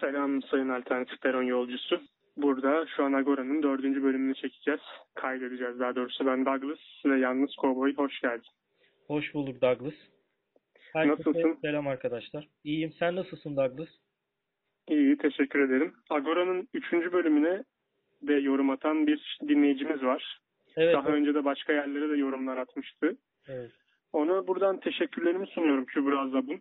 Selam Sayın Alternatif Peron yolcusu. Burada şu an Agora'nın dördüncü bölümünü çekeceğiz. Kaydedeceğiz daha doğrusu. Ben Douglas ve Yalnız Cowboy. Hoş geldin. Hoş bulduk Douglas. Herkese Nasılsın? selam arkadaşlar. İyiyim. Sen nasılsın Douglas? İyi, teşekkür ederim. Agora'nın üçüncü bölümüne de yorum atan bir dinleyicimiz var. Evet. Daha önce de başka yerlere de yorumlar atmıştı. evet. Ona buradan teşekkürlerimi sunuyorum Kübra Zabun.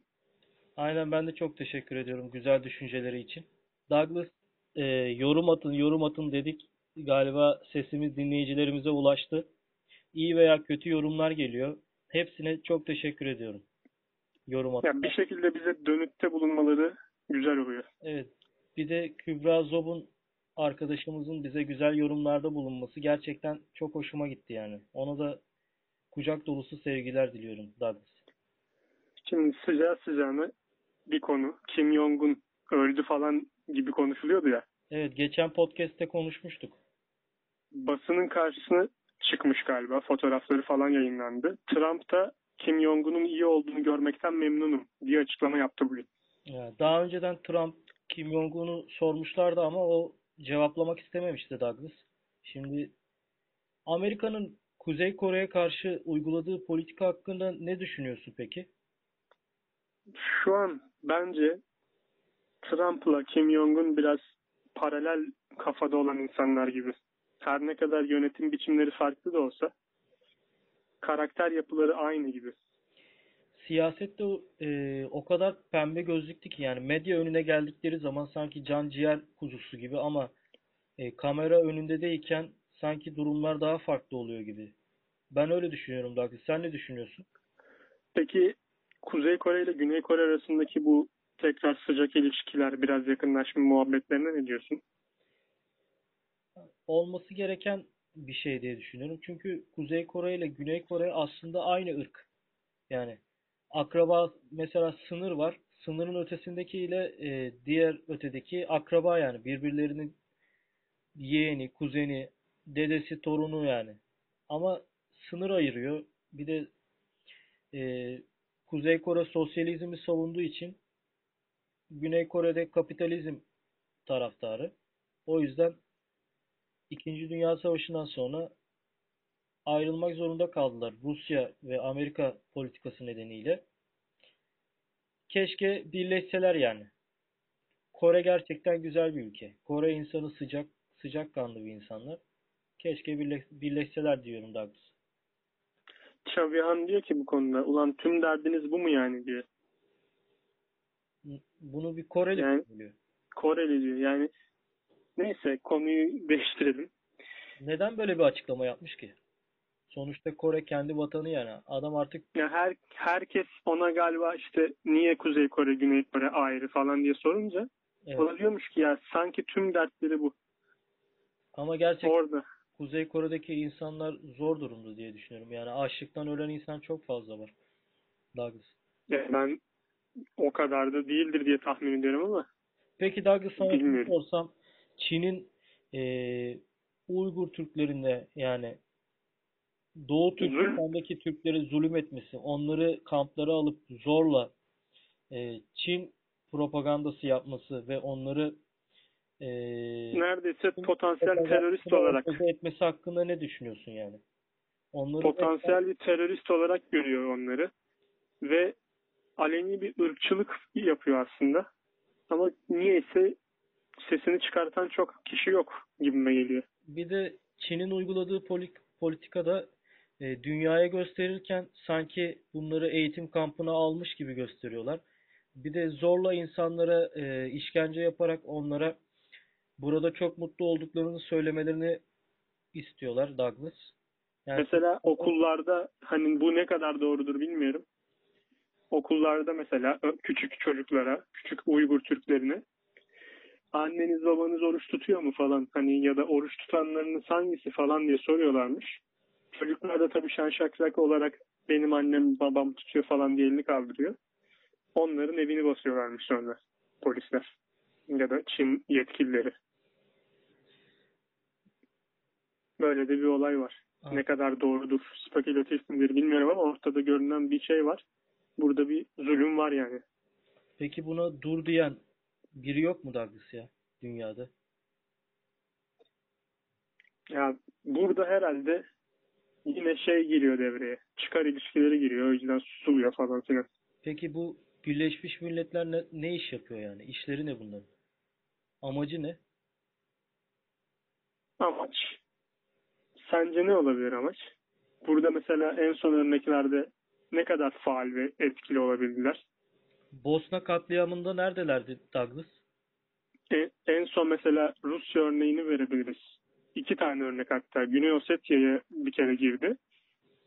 Aynen ben de çok teşekkür ediyorum güzel düşünceleri için. Douglas e, yorum atın yorum atın dedik. Galiba sesimiz dinleyicilerimize ulaştı. İyi veya kötü yorumlar geliyor. Hepsine çok teşekkür ediyorum. Yorum atın. Yani bir şekilde bize dönütte bulunmaları güzel oluyor. Evet. Bir de Kübra Zob'un arkadaşımızın bize güzel yorumlarda bulunması gerçekten çok hoşuma gitti yani. Ona da kucak dolusu sevgiler diliyorum Douglas. Şimdi sıcağı sıcağına bir konu. Kim Jong-un öldü falan gibi konuşuluyordu ya. Evet, geçen podcast'te konuşmuştuk. basının karşısına çıkmış galiba. Fotoğrafları falan yayınlandı. Trump da Kim Jong-un'un iyi olduğunu görmekten memnunum diye açıklama yaptı bugün. Daha önceden Trump Kim Jong-un'u sormuşlardı ama o cevaplamak istememişti Douglas. Şimdi Amerika'nın Kuzey Kore'ye karşı uyguladığı politika hakkında ne düşünüyorsun peki? Şu an bence Trump'la Kim Jong-un biraz paralel kafada olan insanlar gibi. Her ne kadar yönetim biçimleri farklı da olsa karakter yapıları aynı gibi. Siyasette e, o kadar pembe gözlüktü ki yani medya önüne geldikleri zaman sanki can ciğer kuzusu gibi ama e, kamera önünde değilken sanki durumlar daha farklı oluyor gibi. Ben öyle düşünüyorum Douglas. Sen ne düşünüyorsun? Peki Kuzey Kore ile Güney Kore arasındaki bu tekrar sıcak ilişkiler, biraz yakınlaşma muhabbetlerine ne diyorsun? olması gereken bir şey diye düşünüyorum. Çünkü Kuzey Kore ile Güney Kore aslında aynı ırk. Yani akraba mesela sınır var. Sınırın ötesindeki ile e, diğer ötedeki akraba yani birbirlerinin yeğeni, kuzeni, dedesi, torunu yani. Ama sınır ayırıyor. Bir de e, Kuzey Kore sosyalizmi savunduğu için Güney Kore'de kapitalizm taraftarı. O yüzden İkinci Dünya Savaşı'ndan sonra ayrılmak zorunda kaldılar Rusya ve Amerika politikası nedeniyle. Keşke birleşseler yani. Kore gerçekten güzel bir ülke. Kore insanı sıcak, sıcakkanlı bir insanlar. Keşke birleş- birleşseler diyorum Douglas. Çavihan diyor ki bu konuda ulan tüm derdiniz bu mu yani diyor. Bunu bir Koreli Yani- söylüyor. Koreli diyor yani. Neyse konuyu değiştirelim. Neden böyle bir açıklama yapmış ki? Sonuçta Kore kendi vatanı yani. Adam artık Ya her herkes ona galiba işte niye Kuzey Kore, Güney Kore ayrı falan diye sorunca evet. o diyormuş ki ya sanki tüm dertleri bu. Ama gerçekten Orada. Kuzey Kore'deki insanlar zor durumda diye düşünüyorum. Yani açlıktan ölen insan çok fazla var. Douglas. Yani ben o kadar da değildir diye tahmin ediyorum ama Peki Douglas sana Bilmiyorum. sorsam Çin'in eee Uygur Türklerinde yani Doğu Türkistan'daki Türkleri zulüm etmesi, onları kamplara alıp zorla eee, Çin propagandası yapması ve onları eee neredeyse potansiyel terörist olarak etmesi hakkında ne düşünüyorsun yani? Onları potansiyel bir terörist olarak görüyor onları ve aleni bir ırkçılık yapıyor aslında. Ama niyeyse sesini çıkartan çok kişi yok gibime geliyor. Bir de Çin'in uyguladığı politikada e, dünyaya gösterirken sanki bunları eğitim kampına almış gibi gösteriyorlar. Bir de zorla insanlara e, işkence yaparak onlara burada çok mutlu olduklarını söylemelerini istiyorlar Douglas. Yani Mesela okullarda hani bu ne kadar doğrudur bilmiyorum. Okullarda mesela küçük çocuklara, küçük Uygur Türklerine anneniz babanız oruç tutuyor mu falan hani ya da oruç tutanlarınız hangisi falan diye soruyorlarmış. Çocuklar da tabii şen şakrak olarak benim annem babam tutuyor falan diye elini kaldırıyor. Onların evini basıyorlarmış sonra polisler ya da Çin yetkilileri. Böyle de bir olay var. Evet. Ne kadar doğrudur, spekülatif midir bilmiyorum ama ortada görünen bir şey var. Burada bir zulüm var yani. peki buna dur diyen biri yok mu Douglas ya dünyada? Ya burada herhalde yine şey giriyor devreye. Çıkar ilişkileri giriyor. O yüzden susuluyor falan filan. Peki bu Birleşmiş Milletler ne, ne iş yapıyor yani? İşleri ne bunların? Amacı ne? Amaç. Sence ne olabilir amaç? Burada mesela en son örneklerde ne kadar faal ve etkili olabildiler? Bosna katliamında neredelerdi Douglas? En, en son mesela Rusya örneğini verebiliriz. İki tane örnek hatta. Güney Osetya'ya bir kere girdi.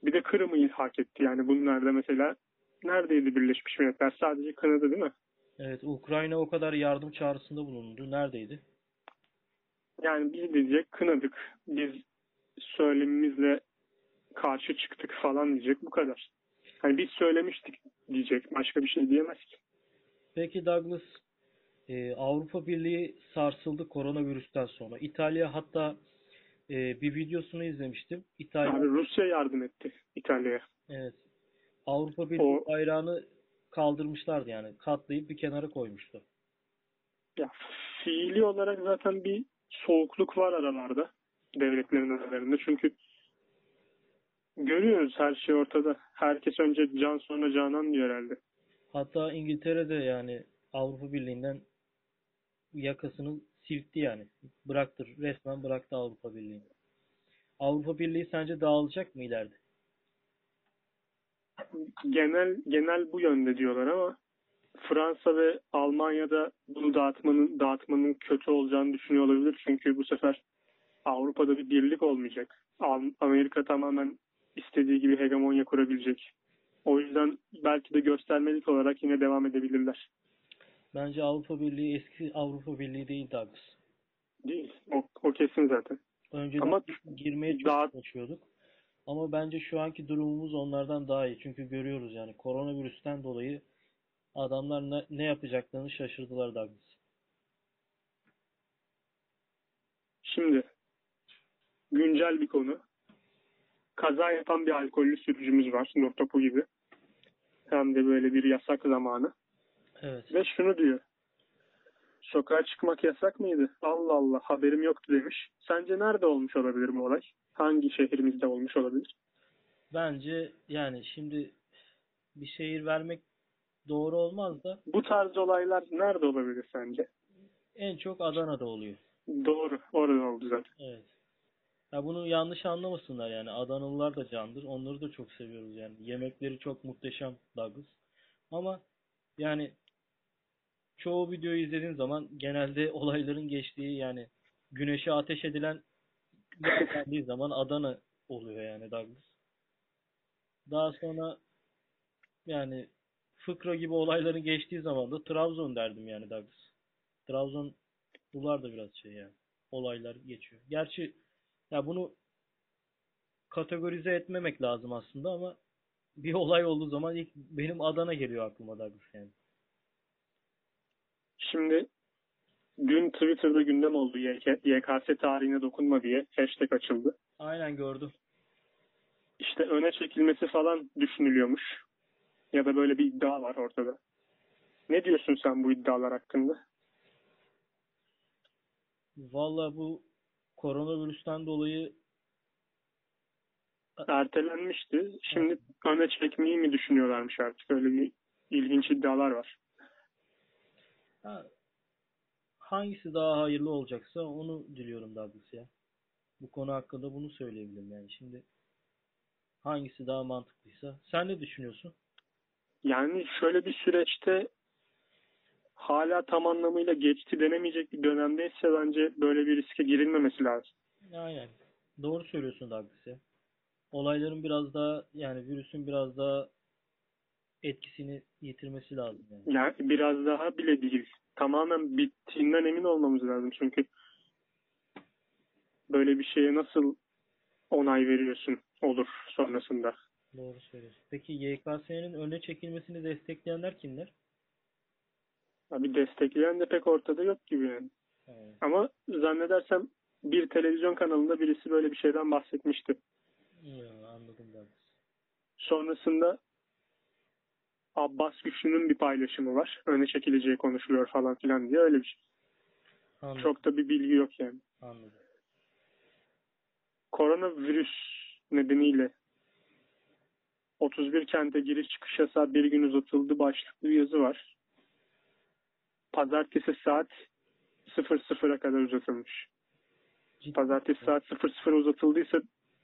Bir de Kırım'ı ilhak etti. Yani bunlarda mesela neredeydi Birleşmiş Milletler? Sadece kınadı değil mi? Evet, Ukrayna o kadar yardım çağrısında bulundu. Neredeydi? Yani biz diyecek kınadık. Biz söylemimizle karşı çıktık falan diyecek. Bu kadar. Hani biz söylemiştik diyecek. Başka bir şey diyemez ki. Peki Douglas, e, Avrupa Birliği sarsıldı koronavirüsten sonra. İtalya hatta e, bir videosunu izlemiştim. İtalya, Abi Rusya yardım etti İtalya'ya. evet, Avrupa Birliği O- bayrağını kaldırmışlardı yani. Katlayıp bir kenara koymuştu. Ya fiili olarak zaten bir soğukluk var aralarda devletlerin aralarında. Çünkü görüyoruz her şey ortada. Herkes önce can sonra canan diyor herhalde. Hatta İngiltere'de yani Avrupa Birliği'nden yakasını silkti yani. Bıraktı, resmen bıraktı Avrupa Birliği'ni. Avrupa Birliği sence dağılacak mı ileride? Genel genel bu yönde diyorlar ama Fransa ve Almanya'da bunu dağıtmanın dağıtmanın kötü olacağını düşünüyor olabilir. Çünkü bu sefer Avrupa'da bir birlik olmayacak. Am- Amerika tamamen istediği gibi hegemonya kurabilecek. O yüzden belki de göstermelik olarak yine devam edebilirler. Bence Avrupa Birliği eski Avrupa Birliği değil Douglas. Değil. O, o kesin zaten. Önceden Ama girmeye çok daha- çalışıyorduk. Ama bence şu anki durumumuz onlardan daha iyi. Çünkü görüyoruz yani koronavirüsten dolayı adamlar ne, ne yapacaklarını şaşırdılar Douglas. Şimdi güncel bir konu. Kaza yapan bir alkollü sürücümüz var. Nur topu gibi. Hem de böyle bir yasak zamanı. Evet. Ve şunu diyor. Sokağa çıkmak yasak mıydı? Allah Allah haberim yoktu demiş. Sence nerede olmuş olabilir bu olay? Hangi şehrimizde olmuş olabilir? Bence yani şimdi bir şehir vermek doğru olmaz da Bu tarz olaylar nerede olabilir sence? en çok Adana'da oluyor. Doğru. Orada oldu zaten. Evet. Ya bunu yanlış anlamasınlar yani. Adanalılar da candır. Onları da çok seviyoruz yani. Yemekleri çok muhteşem Douglas. Ama yani çoğu videoyu izlediğin zaman genelde olayların geçtiği yani güneşe ateş edilen geldiği zaman Adana oluyor yani Douglas. Daha sonra yani fıkra gibi olayların geçtiği zaman da Trabzon derdim yani Douglas. Trabzon bunlar da biraz şey yani. Olaylar geçiyor. Gerçi ya bunu kategorize etmemek lazım aslında ama bir olay olduğu zaman ilk benim Adana geliyor aklıma Douglas yani. Şimdi dün Twitter'da gündem oldu YK, YKS tarihine dokunma diye hashtag açıldı. Aynen gördüm. İşte öne çekilmesi falan düşünülüyormuş. Ya da böyle bir iddia var ortada. Ne diyorsun sen bu iddialar hakkında? Valla bu koronavirüsten dolayı Ertelenmişti. Şimdi öne çekmeyi mi düşünüyorlarmış artık? Öyle bir ilginç iddialar var. ha, hangisi daha hayırlı olacaksa onu diliyorum Douglas ya. Bu konu hakkında bunu söyleyebilirim yani. Şimdi hangisi daha mantıklıysa. Sen ne düşünüyorsun? Yani şöyle bir süreçte hala tam anlamıyla geçti denemeyecek bir dönemdeyse bence böyle bir riske girilmemesi lazım. Aynen. Doğru söylüyorsun Douglas ya. Olayların biraz daha yani virüsün biraz daha etkisini yitirmesi lazım yani. Yani biraz daha bile değil. Tamamen bittiğinden emin olmamız lazım. Çünkü böyle bir şeye nasıl onay veriyorsun olur sonrasında. Doğru söylüyorsun. Peki YKS'nin önüne çekilmesini destekleyenler kimler? Abi destekleyen de pek ortada yok gibi yani. Evet. Ama zannedersem bir televizyon kanalında birisi böyle bir şeyden bahsetmişti. Ya, anladım Douglas. Sonrasında Abbas Güçlü'nün bir paylaşımı var. Öne çekileceği konuşuluyor falan filan diye öyle bir şey. Anladım. Çok da bir bilgi yok yani. Anladım. Koronavirüs nedeniyle 31 kente giriş çıkış yasağı bir gün uzatıldı başlıklı bir yazı var. Pazartesi saat 00'a kadar uzatılmış. Ciddi Pazartesi saat 00 uzatıldıysa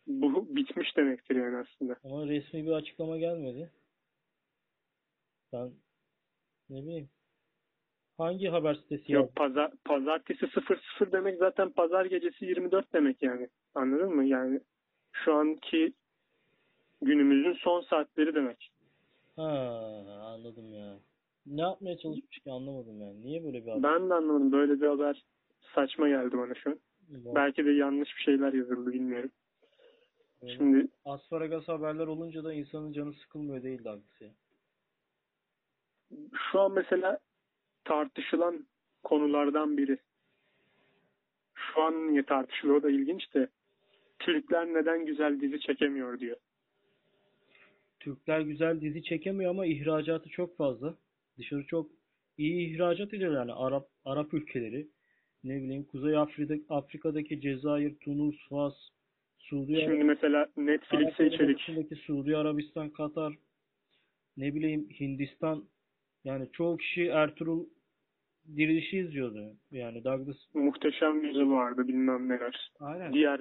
bu bitmiş demektir yani aslında. Ama resmi bir açıklama gelmedi. Ben ne bileyim. Hangi haber sitesi Yok yazdı? pazar, pazartesi 00 demek zaten pazar gecesi 24 demek yani. Anladın mı? Yani şu anki günümüzün son saatleri demek. Ha, anladım ya. Ne yapmaya çalışmış ki anlamadım yani. Niye böyle bir haber? Ben de anlamadım. Böyle bir haber saçma geldi bana şu an. Belki de yanlış bir şeyler yazıldı bilmiyorum. böyle Şimdi Asparagas haberler olunca da insanın canı sıkılmıyor değil de ya. şu an mesela tartışılan konulardan biri. Şu an niye tartışılıyor o da ilginç de. Türkler neden güzel dizi çekemiyor diyor. Türkler güzel dizi çekemiyor ama ihracatı çok fazla. Dışarı çok iyi ihracat ediyor yani Arap Arap ülkeleri. Ne bileyim Kuzey Afrika, Afrika'daki Cezayir, Tunus, Fas, Suudi Şimdi Arabistan, mesela Netflix'e içerik Suudi Arabistan, Katar, ne bileyim Hindistan yani çoğu kişi Ertuğrul Dirilişi izliyordu. Yani Douglas muhteşem yüzü vardı bilmem neler. aynen Diğer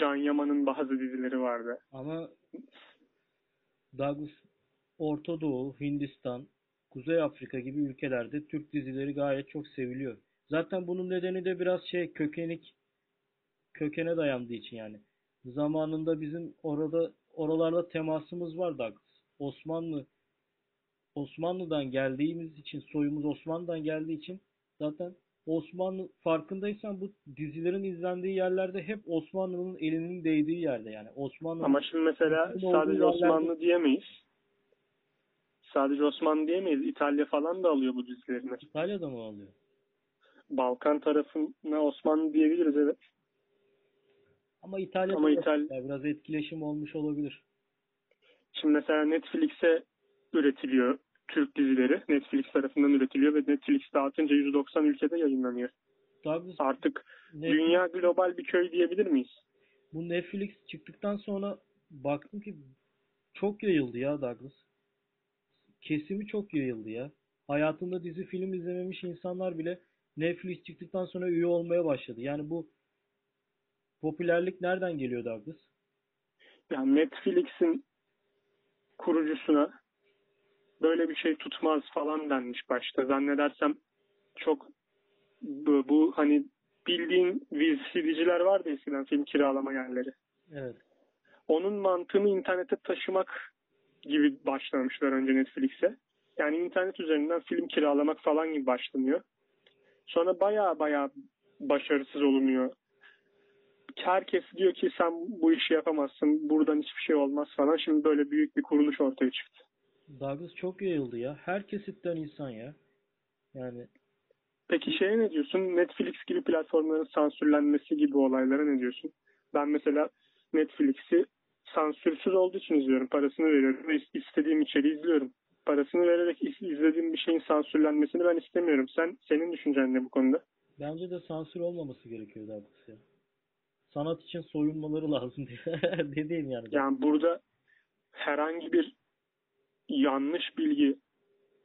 Can Yaman'ın bazı dizileri vardı. ama Douglas Orta Doğu, Hindistan, Kuzey Afrika gibi ülkelerde Türk dizileri gayet çok seviliyor. Zaten bunun nedeni de biraz şey kökenik kökene dayandığı için yani. Zamanında bizim orada oralarda temasımız var Douglas. Osmanlı Osmanlı'dan geldiğimiz için soyumuz Osmanlı'dan geldiği için zaten Osmanlı farkındaysan bu dizilerin izlendiği yerlerde hep Osmanlı'nın elinin değdiği yerde yani. Osmanlı Ama şimdi mesela sadece yerlerde- Osmanlı diyemeyiz. Sadece Osmanlı diyemeyiz. İtalya falan da alıyor bu dizilerini. İtalya'da mı alıyor? Balkan tarafına Osmanlı diyebiliriz evet. Ama İtalya'da Ama da İtal- ya biraz etkileşim olmuş olabilir. Şimdi mesela Netflix'e üretiliyor Türk dizileri. Netflix tarafından üretiliyor ve Netflix dağıtınca 190 ülkede yayınlanıyor. Douglas, Artık Netflix- dünya global bir köy diyebilir miyiz? bu Netflix çıktıktan sonra baktım ki çok yayıldı ya Douglas. Kesimi çok yayıldı ya. Hayatında dizi film izlememiş insanlar bile Netflix çıktıktan sonra üye olmaya başladı. Yani bu popülerlik nereden geliyor Douglas? Yani Netflix'in kurucusuna böyle bir şey tutmaz falan denmiş başta. Zannedersem çok bu, bu hani bildiğin VCD'ciler vardı eskiden film kiralama yerleri. Evet. Onun mantığını internete taşımak gibi başlamışlar önce Netflix'e. Yani internet üzerinden film kiralamak falan gibi başlanıyor. Sonra baya baya başarısız olunuyor. Herkes diyor ki sen bu işi yapamazsın, buradan hiçbir şey olmaz falan. Şimdi böyle büyük bir kuruluş ortaya çıktı. Douglas çok yayıldı ya. Her kesitten insan ya. Yani Peki şeye ne diyorsun? Netflix gibi platformların sansürlenmesi gibi olaylara ne diyorsun? Ben mesela Netflix'i sansürsüz olduğu için izliyorum. Parasını veriyorum ve istediğim içeriği izliyorum. Parasını vererek iz- izlediğim bir şeyin sansürlenmesini ben istemiyorum. Sen senin düşüncen ne bu konuda? Bence de sansür olmaması gerekiyor Douglas ya. Sanat için soyunmaları lazım. Dediğim yani. Yani burada herhangi bir yanlış bilgi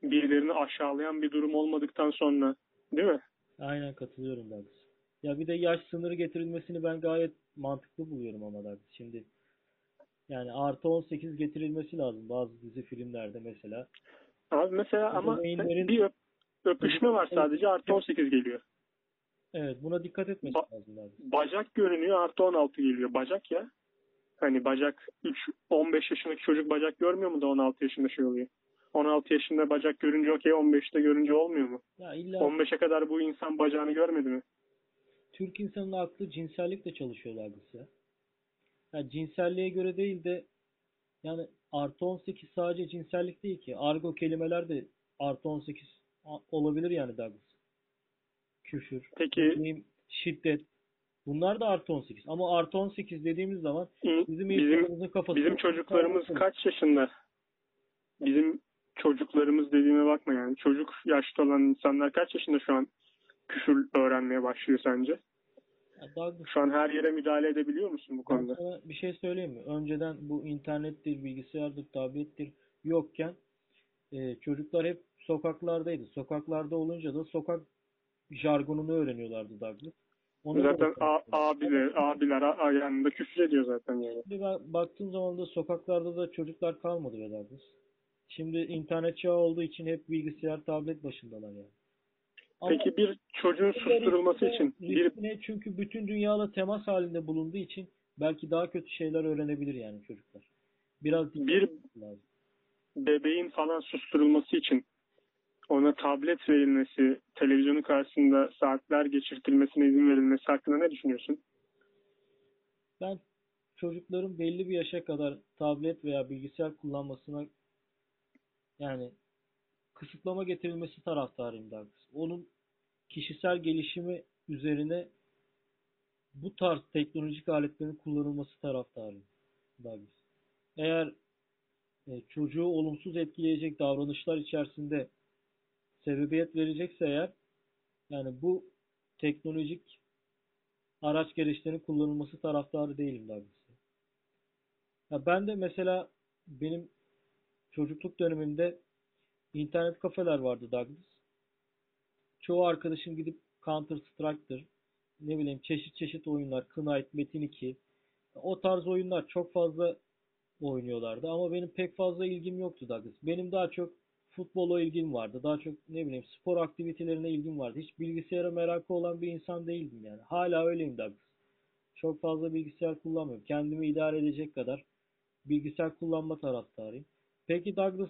birilerini aşağılayan bir durum olmadıktan sonra değil mi? Aynen katılıyorum Douglas. Ya bir de yaş sınırı getirilmesini ben gayet mantıklı buluyorum ama Douglas. Şimdi yani artı 18 getirilmesi lazım bazı dizi filmlerde mesela. Abi mesela ama Ebeveynlerin- bir öp- öpüşme var sadece artı 18 geliyor. Evet buna dikkat etmesi Ba- lazım Douglas. bacak görünüyor artı 16 geliyor. Bacak ya. Hani bacak 3 15 yaşındaki çocuk bacak görmüyor mu da 16 yaşında şey oluyor. 16 yaşında bacak görünce okey 15'te görünce olmuyor mu? Ya illa 15'e kadar bu insan bacağını görmedi mi? Türk insanının aklı cinsellikle çalışıyor Douglas ya. Ya cinselliğe göre değil de yani artı 18 sadece cinsellik değil ki. Argo kelimeler de artı 18 a- olabilir yani Douglas. Küfür, Peki bileyim, şiddet. Bunlar da artı 18. Ama artı 18 dediğimiz zaman bizim bizim kafası bizim çocuklarımız kaç yaşında? Bizim çocuklarımız dediğime bakma yani. Çocuk yaşta olan insanlar kaç yaşında şu an küfür öğrenmeye başlıyor sence? Douglas, Şu an her yere müdahale edebiliyor musun bu konuda? sana bir şey söyleyeyim mi? Önceden bu internettir, bilgisayardır, tablettir yokken e, çocuklar hep sokaklardaydı. Sokaklarda olunca da sokak jargonunu öğreniyorlardı Douglas. Onu Zaten a- abiler, abiler a- yanında küfür ediyor zaten yani. Şimdi ben baktığım zaman da sokaklarda da çocuklar kalmadı be Douglas. Şimdi internet çağı olduğu için hep bilgisayar, tablet başındalar yani. Peki bir çocuğun susturulması için bir riskine çünkü bütün dünyada temas halinde bulunduğu için belki daha kötü şeyler öğrenebilir yani çocuklar. Biraz Bir- lazım. bebeğin falan susturulması için ona tablet verilmesi, televizyonun karşısında saatler geçirtilmesine izin verilmesi hakkında ne düşünüyorsun? Ben çocukların belli bir yaşa kadar tablet veya bilgisayar kullanmasına yani kısıtlama getirilmesi taraftarıyım Douglas. Onun kişisel gelişimi üzerine bu tarz teknolojik aletlerin kullanılması taraftarıyım Douglas. Eğer e, çocuğu olumsuz etkileyecek davranışlar içerisinde sebebiyet verecekse eğer yani bu teknolojik araç gereçlerinin kullanılması taraftarı değilim Douglas. Ya ben de mesela benim çocukluk dönemimde internet kafeler vardı Douglas. Çoğu arkadaşım gidip Counter Strike'tır. Ne bileyim çeşit çeşit oyunlar. Knight, Metin 2. O tarz oyunlar çok fazla oynuyorlardı. Ama benim pek fazla ilgim yoktu Douglas. Benim daha çok futbola ilgim vardı. Daha çok ne bileyim spor aktivitelerine ilgim vardı. Hiç bilgisayara merakı olan bir insan değildim yani. Hala öyleyim Douglas. Çok fazla bilgisayar kullanmıyorum. Kendimi idare edecek kadar bilgisayar kullanma taraftarıyım. Peki Douglas,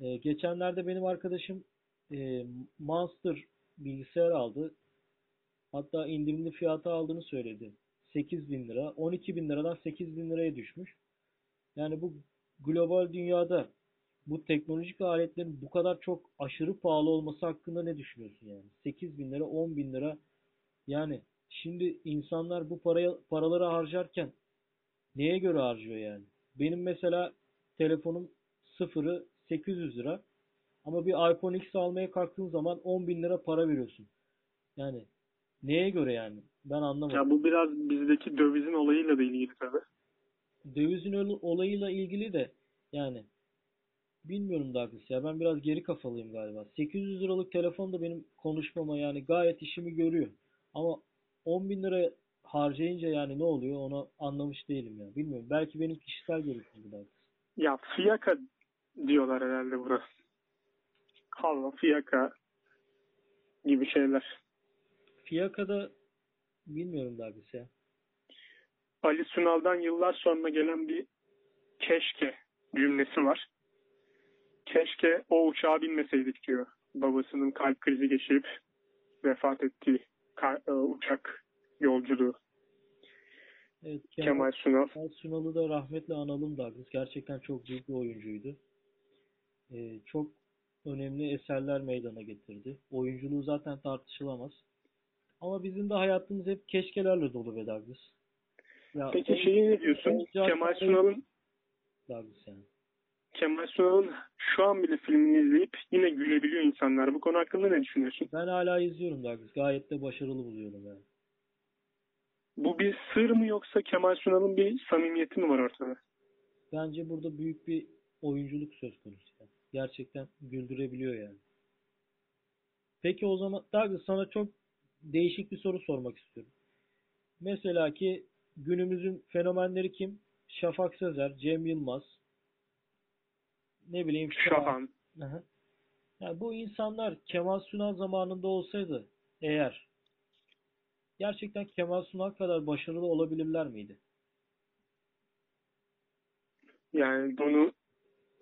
e, geçenlerde benim arkadaşım e, Monster bilgisayar aldı. Hatta indirimli fiyata aldığını söyledi. 8 bin lira. 12 bin liradan 8 bin liraya düşmüş. Yani bu global dünyada bu teknolojik aletlerin bu kadar çok aşırı pahalı olması hakkında ne düşünüyorsun yani? 8 bin lira, 10 bin lira. Yani şimdi insanlar bu paraya, paraları harcarken neye göre harcıyor yani? Benim mesela telefonum sıfırı 800 lira. Ama bir iPhone X almaya kalktığın zaman 10 bin lira para veriyorsun. Yani neye göre yani? Ben anlamadım. Ya bu biraz bizdeki dövizin olayıyla da ilgili tabii. Dövizin ol- olayıyla ilgili de yani bilmiyorum Douglas ya ben biraz geri kafalıyım galiba. 800 liralık telefon da benim konuşmama yani gayet işimi görüyor. Ama 10 bin lira harcayınca yani ne oluyor onu anlamış değilim ya. Bilmiyorum. Belki benim kişisel bu Douglas. Ya fiyaka diyorlar herhalde buna. Halva, fiyaka gibi şeyler. Fiyaka'da bilmiyorum Douglas ya. Ali Sunal'dan yıllar sonra gelen bir keşke cümlesi var. Keşke o uçağa binmeseydik diyor. Babasının kalp krizi geçirip vefat ettiği e, uçak yolculuğu. Evet, Kemal Sunal. Kemal Sunal'ı da rahmetle analım Douglas. Gerçekten çok büyük bir oyuncuydu. Ee, çok önemli eserler meydana getirdi. Oyunculuğu zaten tartışılamaz. Ama bizim de hayatımız hep keşkelerle dolu be Douglas. Ya, Peki şeyi ne diyorsun? Kemal Sunal'ın Douglas yani. Kemal Sunal'ın şu an bile filmini izleyip yine gülebiliyor insanlar. Bu konu hakkında ne düşünüyorsun? Ben hala izliyorum Douglas. Gayet de başarılı buluyorum yani. Bu bir sır mı yoksa Kemal Sunal'ın bir samimiyeti mi var ortada? Bence burada büyük bir oyunculuk söz konusu. yani. Gerçekten güldürebiliyor yani. Peki o zaman Douglas sana çok değişik bir soru sormak istiyorum. Mesela ki günümüzün fenomenleri kim? Şafak Sezer, Cem Yılmaz, ne bileyim Şahan. Yani bu insanlar Kemal Sunal zamanında olsaydı eğer gerçekten Kemal Sunal kadar başarılı olabilirler miydi? Yani bunu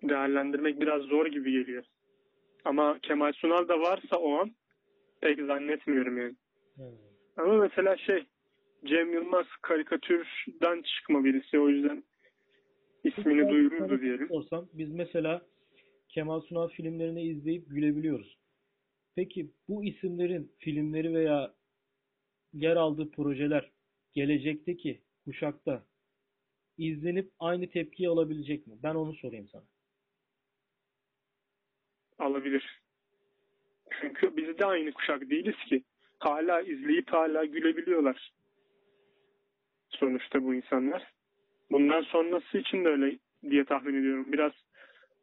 değerlendirmek biraz zor gibi geliyor. Ama Kemal Sunal da varsa o an pek zannetmiyorum yani. Hmm. Ama mesela şey Cem Yılmaz karikatürden çıkma birisi o yüzden ismini duyururdu diyelim. Sorsam, biz mesela Kemal Sunal filmlerini izleyip gülebiliyoruz. Peki bu isimlerin filmleri veya yer aldığı projeler gelecekteki kuşakta izlenip aynı tepkiyi alabilecek mi? Ben onu sorayım sana. Alabilir. Çünkü biz de aynı kuşak değiliz ki. Hala izleyip hala gülebiliyorlar. Sonuçta bu insanlar. Bundan sonrası için de öyle diye tahmin ediyorum. Biraz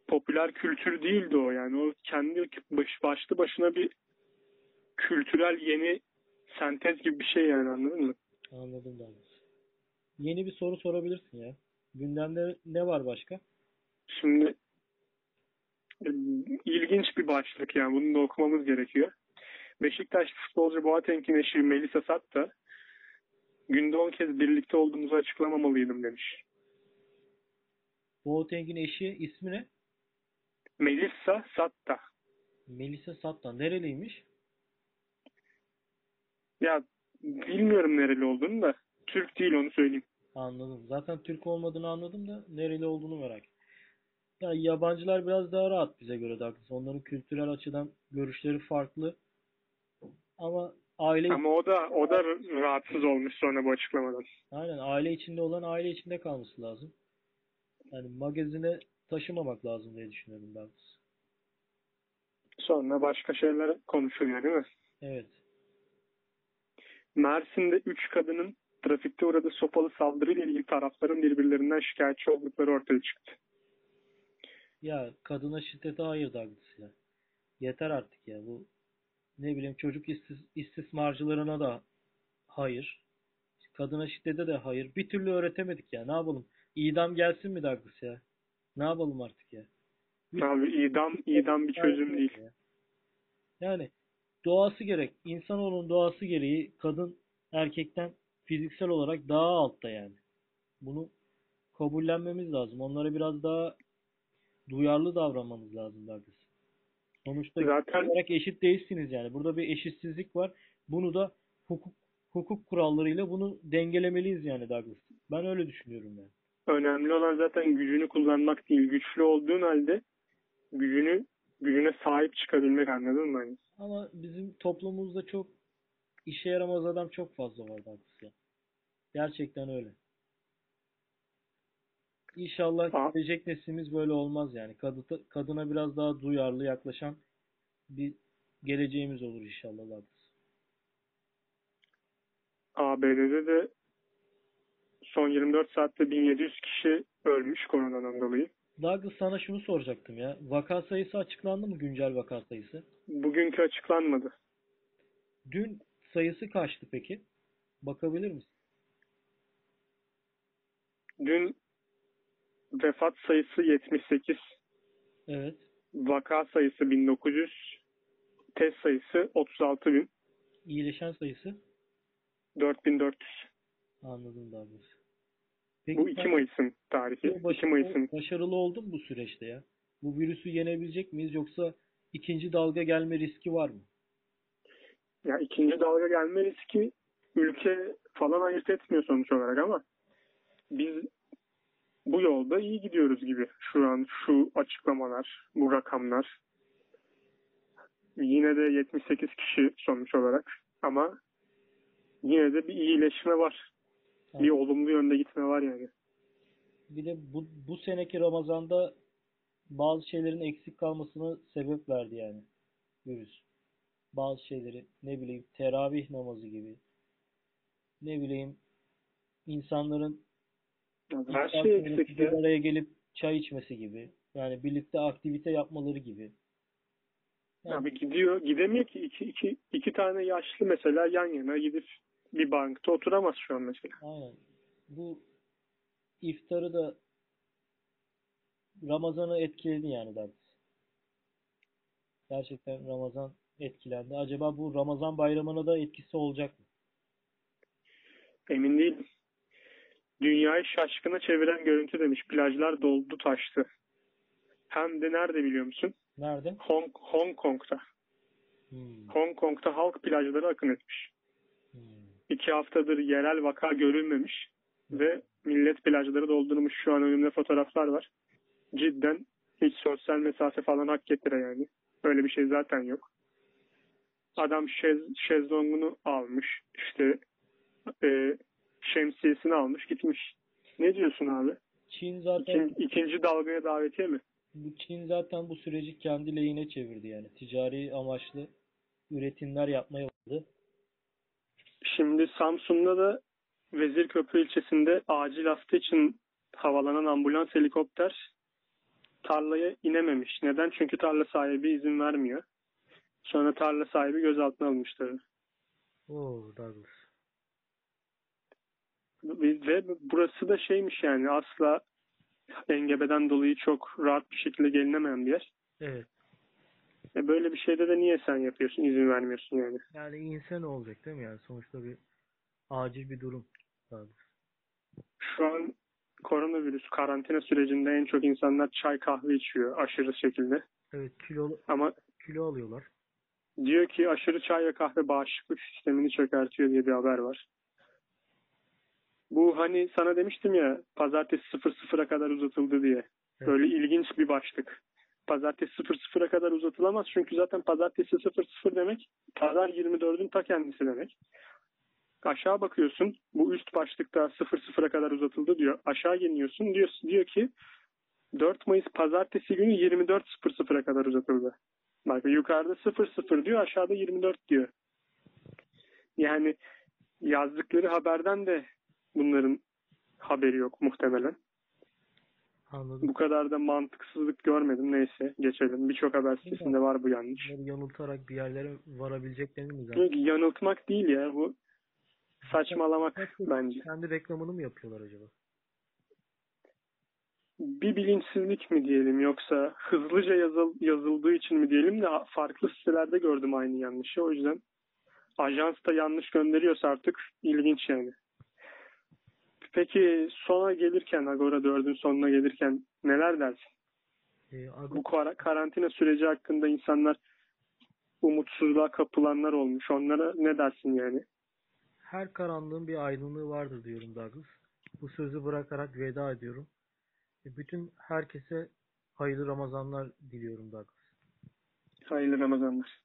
popüler kültür değildi o yani. O kendi baş, başlı başına bir kültürel yeni sentez gibi bir şey yani anladın mı? Anladım Douglas. Yeni bir soru sorabilirsin ya. Gündemde ne var başka? Şimdi ilginç bir başlık yani bunu da okumamız gerekiyor. Beşiktaş futbolcu Boateng'in eşi Melisa Satta günde 10 kez birlikte olduğumuzu açıklamamalıydım demiş. Boateng'in eşi ismi ne? Melissa Satta. Melisa Sattan. Nereliymiş? Ya bilmiyorum nereli olduğunu da Türk değil onu söyleyeyim. Anladım. Zaten Türk olmadığını anladım da nereli olduğunu merak ettim. Yani yabancılar biraz daha rahat bize göre Douglas. Onların kültürel açıdan görüşleri farklı. Ama aile Ama o da o da rahatsız olmuş sonra bu açıklamadan. aynen aile içinde olan aile içinde kalması lazım. Yani magazine taşımamak lazım diye düşünüyorum Douglas. Sonra başka şeyler konuşuluyor değil mi? Evet. Mersin'de 3 kadının trafikte uğradığı sopalı saldırıyla ilgili tarafların birbirlerinden şikayetçi oldukları ortaya çıktı. Ya kadına şiddete hayır Douglas ya. Yeter artık ya. Bu ne bileyim çocuk istis istismarcılarına da hayır. Kadına şiddete de hayır. Bir türlü öğretemedik ya. Ne yapalım? İdam gelsin mi Douglas ya? Ne yapalım artık ya? Abi idam idam bir çözüm değil. Ya. Yani doğası gerek. İnsanoğlunun doğası gereği kadın erkekten fiziksel olarak daha altta yani. Bunu kabullenmemiz lazım. Onlara biraz daha duyarlı davranmamız lazım Douglas. Sonuçta Zaten olarak eşit değilsiniz yani. Burada bir eşitsizlik var. Bunu da hukuk hukuk kurallarıyla bunu dengelemeliyiz yani Douglas. Ben öyle düşünüyorum yani. önemli olan zaten gücünü kullanmak değil. Güçlü olduğun halde gücünü gücüne sahip çıkabilmek anladın mı? Hani Ama bizim toplumumuzda çok işe yaramaz adam çok fazla var Douglas ya. Gerçekten öyle. İnşallah Aa. gelecek neslimiz böyle olmaz yani. Kadı, kadına biraz daha duyarlı yaklaşan bir geleceğimiz olur inşallah. ABD'de de son 24 saatte 1700 kişi ölmüş koronadan dolayı. Douglas sana şunu soracaktım ya. Vaka sayısı açıklandı mı güncel vaka sayısı? Bugünkü açıklanmadı. Dün sayısı kaçtı peki? Bakabilir misin? Dün vefat sayısı 78, Evet. vaka sayısı 1900, test sayısı 36 bin, İyileşen sayısı? 4400. Anladım Douglas. Peki Bu 2 sen- Mayıs'ın tarihi. Bu 2 başarılı, Mayıs'ın. başarılı oldun mu bu süreçte ya? Bu virüsü yenebilecek miyiz yoksa ikinci dalga gelme riski var mı? Ya ikinci dalga gelme riski ülke falan ayırt etmiyor sonuç olarak ama biz bu yolda iyi gidiyoruz gibi. Şu an şu açıklamalar, bu rakamlar. Yine de 78 kişi sonuç olarak ama yine de bir iyileşme var. Bir olumlu yönde gitme var yani. Bir de bu, bu seneki Ramazan'da bazı şeylerin eksik kalmasına sebep verdi yani virüs. Bazı şeyleri ne bileyim teravih namazı gibi ne bileyim insanların Her şey eksik bir ya. araya gelip çay içmesi gibi. Yani birlikte aktivite yapmaları gibi. Yani Abi gidiyor, gidemiyor ki iki, iki, iki tane yaşlı mesela yan yana gidip bir bankta oturamaz şu an mesela. Aynen. Bu iftarı da Ramazan'ı etkiledi yani Douglas. Gerçekten Ramazan etkilendi. Acaba bu Ramazan bayramına da etkisi olacak mı? Emin değilim. Dünyayı şaşkına çeviren görüntü demiş. Plajlar doldu taştı. Hem de nerede biliyor musun? Nerede? Hong, Hong Kong'da. Hmm, Hong Kong'da halk plajlara akın etmiş. hmm. İki haftadır yerel vaka görülmemiş ve millet plajları doldurmuş. Şu an önümde fotoğraflar var. Cidden hiç sosyal mesafe falan hak getire yani. Öyle bir şey zaten yok. Adam şez, şezlongunu almış. işte e, şemsiyesini almış gitmiş. Ne diyorsun abi? Çin zaten İkin, ikinci dalgaya davetiye mi? Bu Çin zaten bu süreci kendi lehine çevirdi yani. Ticari amaçlı üretimler yapmaya başladı. Şimdi Samsun'da da Vezirköprü ilçesinde acil hasta için havalanan ambulans helikopter tarlaya inememiş. Neden? Çünkü tarla sahibi izin vermiyor. Sonra tarla sahibi gözaltına almıştı. Oo Douglas. Ve burası da şeymiş yani asla engebeden dolayı çok rahat bir şekilde gelinemeyen bir yer. Evet. E böyle bir şeyde de niye sen yapıyorsun, izin vermiyorsun yani? Yani insan olacak değil mi yani? Sonuçta bir acil bir durum. Şu an koronavirüs karantina sürecinde en çok insanlar çay kahve içiyor aşırı şekilde. Evet kilo Ama kilo alıyorlar. diyor ki aşırı çay ve kahve bağışıklık sistemini çökertiyor diye bir haber var. Bu hani sana demiştim ya pazartesi 00'a kadar uzatıldı diye. Evet. Böyle ilginç bir başlık. Pazartesi 00'a kadar uzatılamaz çünkü zaten pazartesi 00 demek pazar 24'ün ta kendisi demek. Aşağı bakıyorsun bu üst başlıkta 00'a kadar uzatıldı diyor. Aşağı iniyorsun diyor, diyor ki 4 Mayıs pazartesi günü 24.00'a kadar uzatıldı. Bak yukarıda 00 diyor aşağıda 24 diyor. Yani yazdıkları haberden de bunların haberi yok muhtemelen. Anladım. Bu kadar da mantıksızlık görmedim. Neyse geçelim. Birçok haber sitesinde var bu yanlış. Yanıltarak bir yerlere varabileceklerini mi zaten? ki yanıltmak değil ya bu saçmalamak bence. Kendi reklamını mı yapıyorlar acaba? Bir bilinçsizlik mi diyelim yoksa hızlıca yazıl, yazıldığı için mi diyelim de farklı sitelerde gördüm aynı yanlışı. O yüzden ajans da yanlış gönderiyorsa artık ilginç yani. Peki sona gelirken Agora 4'ün sonuna gelirken neler dersin? Ee, Agora- Bu kara- karantina süreci hakkında insanlar umutsuzluğa kapılanlar olmuş. Onlara ne dersin yani? her karanlığın bir aydınlığı vardır diyorum Douglas. Bu sözü bırakarak veda ediyorum. E, Bütün herkese hayırlı Ramazanlar diliyorum Douglas. Hayırlı Ramazanlar.